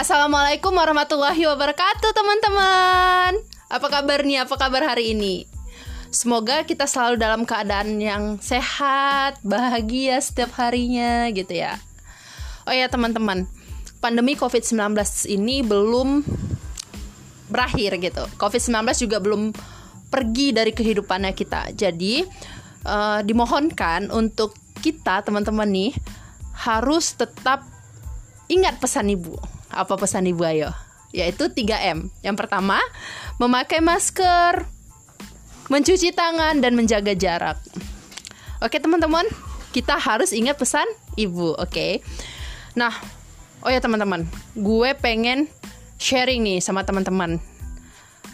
Assalamualaikum warahmatullahi wabarakatuh teman-teman. Apa kabar nih, apa kabar hari ini? Semoga kita selalu dalam keadaan yang sehat, bahagia setiap harinya gitu ya. Oh ya teman-teman. Pandemi COVID-19 ini belum berakhir gitu. COVID-19 juga belum pergi dari kehidupannya kita. Jadi uh, dimohonkan untuk kita teman-teman nih harus tetap ingat pesan ibu apa pesan ibu ayo? Yaitu 3M. Yang pertama, memakai masker, mencuci tangan dan menjaga jarak. Oke, teman-teman, kita harus ingat pesan ibu, oke? Nah, oh ya teman-teman, gue pengen sharing nih sama teman-teman.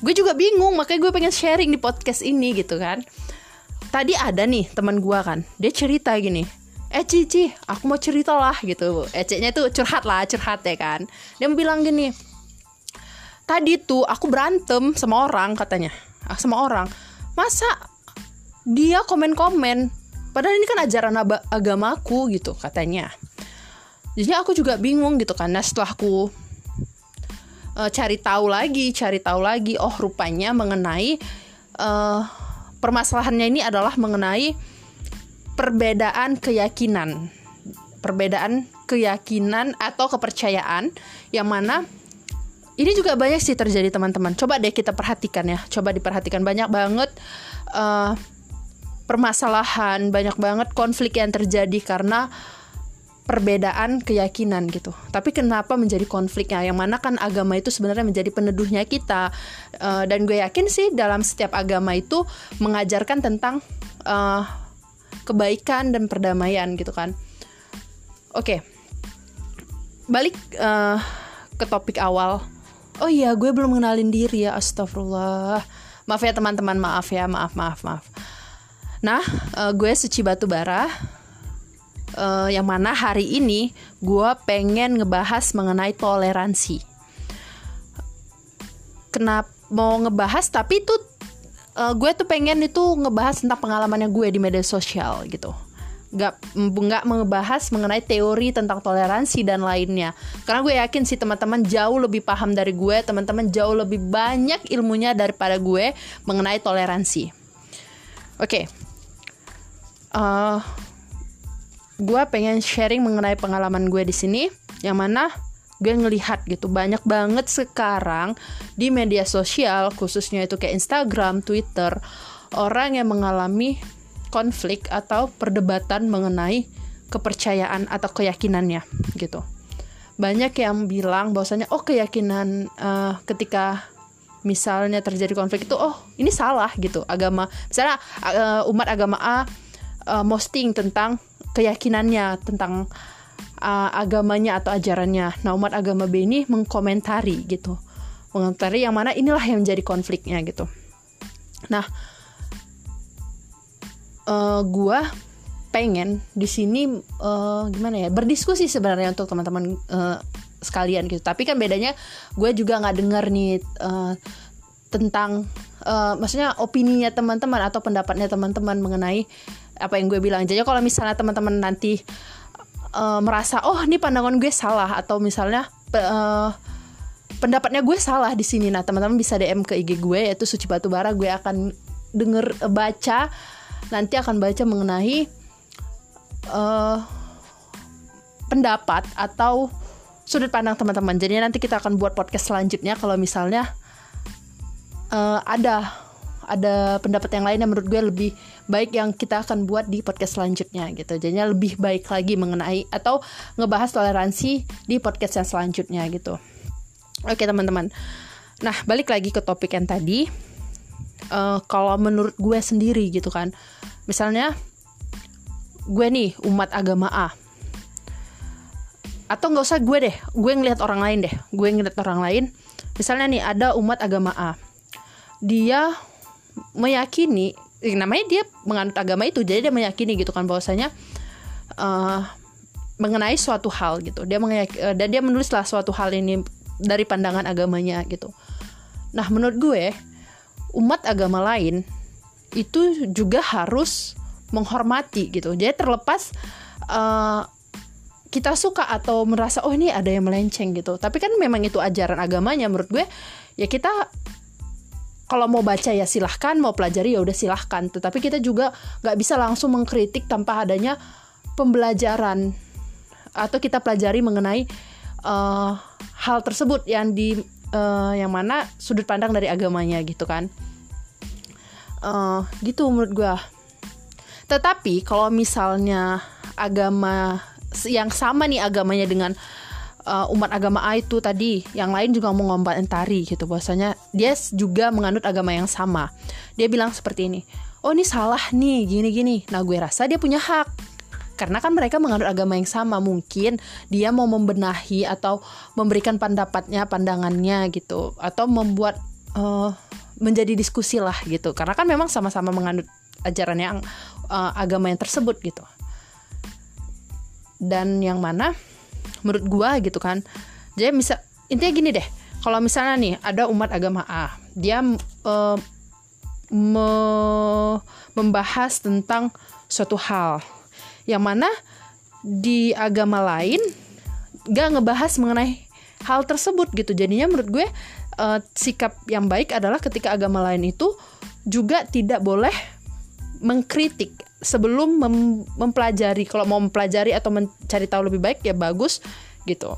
Gue juga bingung, makanya gue pengen sharing di podcast ini gitu kan. Tadi ada nih teman gue kan, dia cerita gini, eh Cici aku mau cerita lah gitu Ece-nya tuh curhat lah curhat ya kan. Dia bilang gini tadi tuh aku berantem sama orang katanya. Ah, sama orang. Masa dia komen-komen? Padahal ini kan ajaran agamaku gitu katanya. Jadi aku juga bingung gitu kan nah setelah aku uh, cari tahu lagi cari tahu lagi oh rupanya mengenai uh, permasalahannya ini adalah mengenai perbedaan keyakinan. Perbedaan keyakinan atau kepercayaan yang mana ini juga banyak sih terjadi teman-teman. Coba deh kita perhatikan ya. Coba diperhatikan banyak banget uh, permasalahan, banyak banget konflik yang terjadi karena perbedaan keyakinan gitu. Tapi kenapa menjadi konfliknya? Yang mana kan agama itu sebenarnya menjadi peneduhnya kita. Uh, dan gue yakin sih dalam setiap agama itu mengajarkan tentang uh, kebaikan dan perdamaian gitu kan. Oke. Okay. balik uh, ke topik awal. Oh iya gue belum mengenalin diri ya astagfirullah. Maaf ya teman-teman maaf ya maaf maaf maaf. Nah uh, gue suci batu bara. Uh, yang mana hari ini gue pengen ngebahas mengenai toleransi. Kenapa mau ngebahas tapi itu uh, gue tuh pengen itu ngebahas tentang pengalamannya gue di media sosial gitu. Nggak nggak ngebahas mengenai teori tentang toleransi dan lainnya. Karena gue yakin sih teman-teman jauh lebih paham dari gue teman-teman jauh lebih banyak ilmunya daripada gue mengenai toleransi. Oke. Okay. uh, eh, gue pengen sharing mengenai pengalaman gue di sini yang mana gue ngelihat gitu banyak banget sekarang di media sosial khususnya itu kayak Instagram, Twitter orang yang mengalami konflik atau perdebatan mengenai kepercayaan atau keyakinannya gitu. Banyak yang bilang bahwasanya oh keyakinan uh, ketika misalnya terjadi konflik itu oh ini salah gitu. Agama misalnya uh, umat agama A uh, posting tentang keyakinannya tentang agamanya atau ajarannya. Nah, umat agama ini mengkomentari gitu. Mengomentari yang mana inilah yang menjadi konfliknya gitu. Nah, uh, gua pengen di sini uh, gimana ya berdiskusi sebenarnya untuk teman-teman uh, sekalian gitu tapi kan bedanya gue juga nggak dengar nih uh, tentang uh, maksudnya opininya teman-teman atau pendapatnya teman-teman mengenai apa yang gue bilang jadi kalau misalnya teman-teman nanti uh, merasa oh ini pandangan gue salah atau misalnya uh, pendapatnya gue salah di sini. Nah teman-teman bisa DM ke IG gue yaitu Suci Batubara gue akan denger baca nanti akan baca mengenai uh, pendapat atau sudut pandang teman-teman. Jadi nanti kita akan buat podcast selanjutnya kalau misalnya uh, ada ada pendapat yang lain yang menurut gue lebih baik yang kita akan buat di podcast selanjutnya gitu. Jadinya lebih baik lagi mengenai atau ngebahas toleransi di podcast yang selanjutnya gitu. Oke teman-teman. Nah balik lagi ke topik yang tadi. Uh, kalau menurut gue sendiri gitu kan, misalnya gue nih umat agama A atau nggak usah gue deh gue ngeliat orang lain deh gue ngeliat orang lain misalnya nih ada umat agama A dia meyakini namanya dia menganut agama itu jadi dia meyakini gitu kan bahwasanya uh, mengenai suatu hal gitu. Dia uh, dan dia menulislah suatu hal ini dari pandangan agamanya gitu. Nah menurut gue umat agama lain itu juga harus menghormati gitu. Jadi terlepas uh, kita suka atau merasa oh ini ada yang melenceng gitu. Tapi kan memang itu ajaran agamanya menurut gue ya kita kalau mau baca ya silahkan mau pelajari ya udah silahkan. Tetapi kita juga nggak bisa langsung mengkritik tanpa adanya pembelajaran atau kita pelajari mengenai uh, hal tersebut yang di uh, yang mana sudut pandang dari agamanya gitu kan. Uh, gitu menurut gue tetapi kalau misalnya agama yang sama nih agamanya dengan uh, umat agama A itu tadi, yang lain juga mau ngomentari gitu bahwasanya dia juga menganut agama yang sama. Dia bilang seperti ini, oh ini salah nih gini-gini. Nah gue rasa dia punya hak karena kan mereka menganut agama yang sama mungkin dia mau membenahi atau memberikan pendapatnya pandangannya gitu atau membuat uh, menjadi diskusi lah gitu karena kan memang sama-sama menganut ajaran yang uh, agama yang tersebut gitu dan yang mana menurut gua gitu kan. Jadi bisa intinya gini deh. Kalau misalnya nih ada umat agama A dia uh, me membahas tentang suatu hal. Yang mana di agama lain gak ngebahas mengenai hal tersebut gitu. Jadinya menurut gue uh, sikap yang baik adalah ketika agama lain itu juga tidak boleh mengkritik sebelum mem mempelajari kalau mau mempelajari atau mencari tahu lebih baik ya bagus gitu.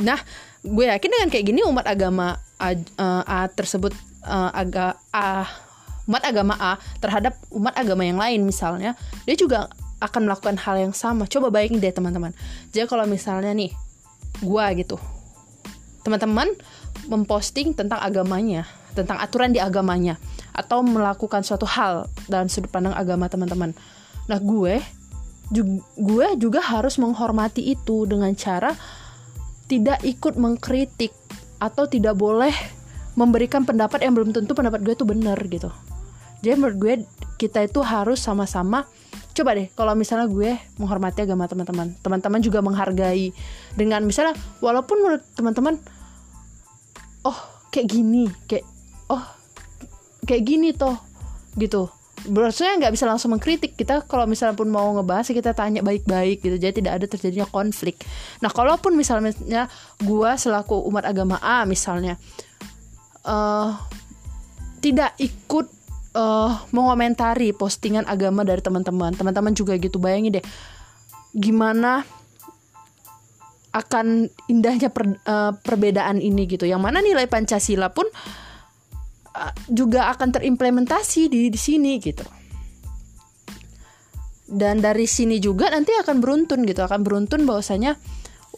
Nah gue yakin dengan kayak gini umat agama A, uh, A tersebut uh, aga A umat agama A terhadap umat agama yang lain misalnya dia juga akan melakukan hal yang sama. Coba bayangin deh teman-teman. Jadi kalau misalnya nih gue gitu teman-teman memposting tentang agamanya tentang aturan di agamanya atau melakukan suatu hal dalam sudut pandang agama teman-teman. Nah, gue juga, gue juga harus menghormati itu dengan cara tidak ikut mengkritik atau tidak boleh memberikan pendapat yang belum tentu pendapat gue itu benar gitu. Jadi menurut gue kita itu harus sama-sama coba deh kalau misalnya gue menghormati agama teman-teman, teman-teman juga menghargai dengan misalnya walaupun menurut teman-teman oh kayak gini, kayak kayak gini toh gitu. Berarti nggak bisa langsung mengkritik kita kalau misalnya pun mau ngebahas kita tanya baik-baik gitu jadi tidak ada terjadinya konflik. Nah kalaupun misalnya gue selaku umat agama A misalnya uh, tidak ikut uh, mengomentari postingan agama dari teman-teman teman-teman juga gitu bayangin deh gimana akan indahnya per, uh, perbedaan ini gitu. Yang mana nilai pancasila pun juga akan terimplementasi di di sini gitu. Dan dari sini juga nanti akan beruntun gitu akan beruntun bahwasanya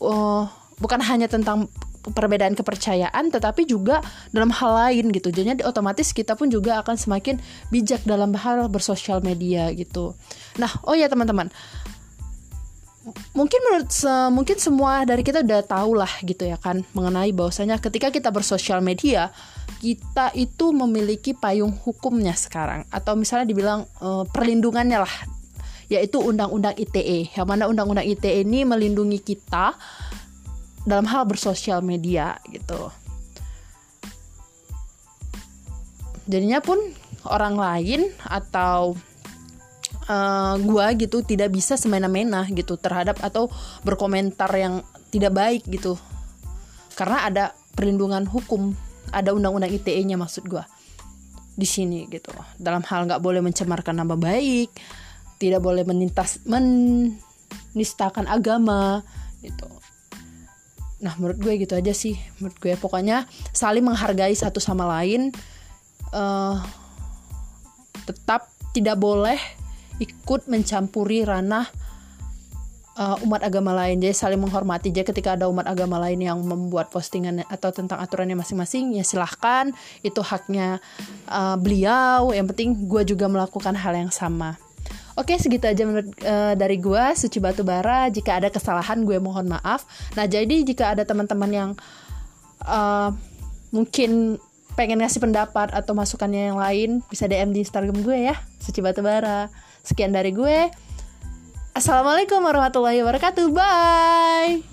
uh, bukan hanya tentang perbedaan kepercayaan tetapi juga dalam hal lain gitu. Jadi otomatis kita pun juga akan semakin bijak dalam hal bersosial media gitu. Nah oh ya teman-teman mungkin menurut se mungkin semua dari kita udah tahu lah gitu ya kan mengenai bahwasanya ketika kita bersosial media kita itu memiliki payung hukumnya sekarang. Atau misalnya dibilang uh, perlindungannya lah yaitu undang-undang ITE yang mana undang-undang ITE ini melindungi kita dalam hal bersosial media gitu. Jadinya pun orang lain atau uh, gua gitu tidak bisa semena-mena gitu terhadap atau berkomentar yang tidak baik gitu. Karena ada perlindungan hukum ada undang-undang ITE-nya maksud gua di sini gitu. Dalam hal nggak boleh mencemarkan nama baik tidak boleh menintas menistakan agama gitu. Nah menurut gue gitu aja sih menurut gue. Pokoknya saling menghargai satu sama lain uh, tetap tidak boleh ikut mencampuri ranah uh, umat agama lain. Jadi saling menghormati. Jadi ketika ada umat agama lain yang membuat postingan atau tentang aturannya masing-masing ya silahkan. Itu haknya uh, beliau. Yang penting gue juga melakukan hal yang sama. Oke segitu aja menurut uh, dari gue Suci Batu Bara. Jika ada kesalahan gue mohon maaf. Nah jadi jika ada teman-teman yang uh, Mungkin pengen ngasih pendapat atau masukannya yang lain Bisa DM di Instagram gue ya Suci Batu Bara Sekian dari gue. Assalamualaikum warahmatullahi wabarakatuh. Bye.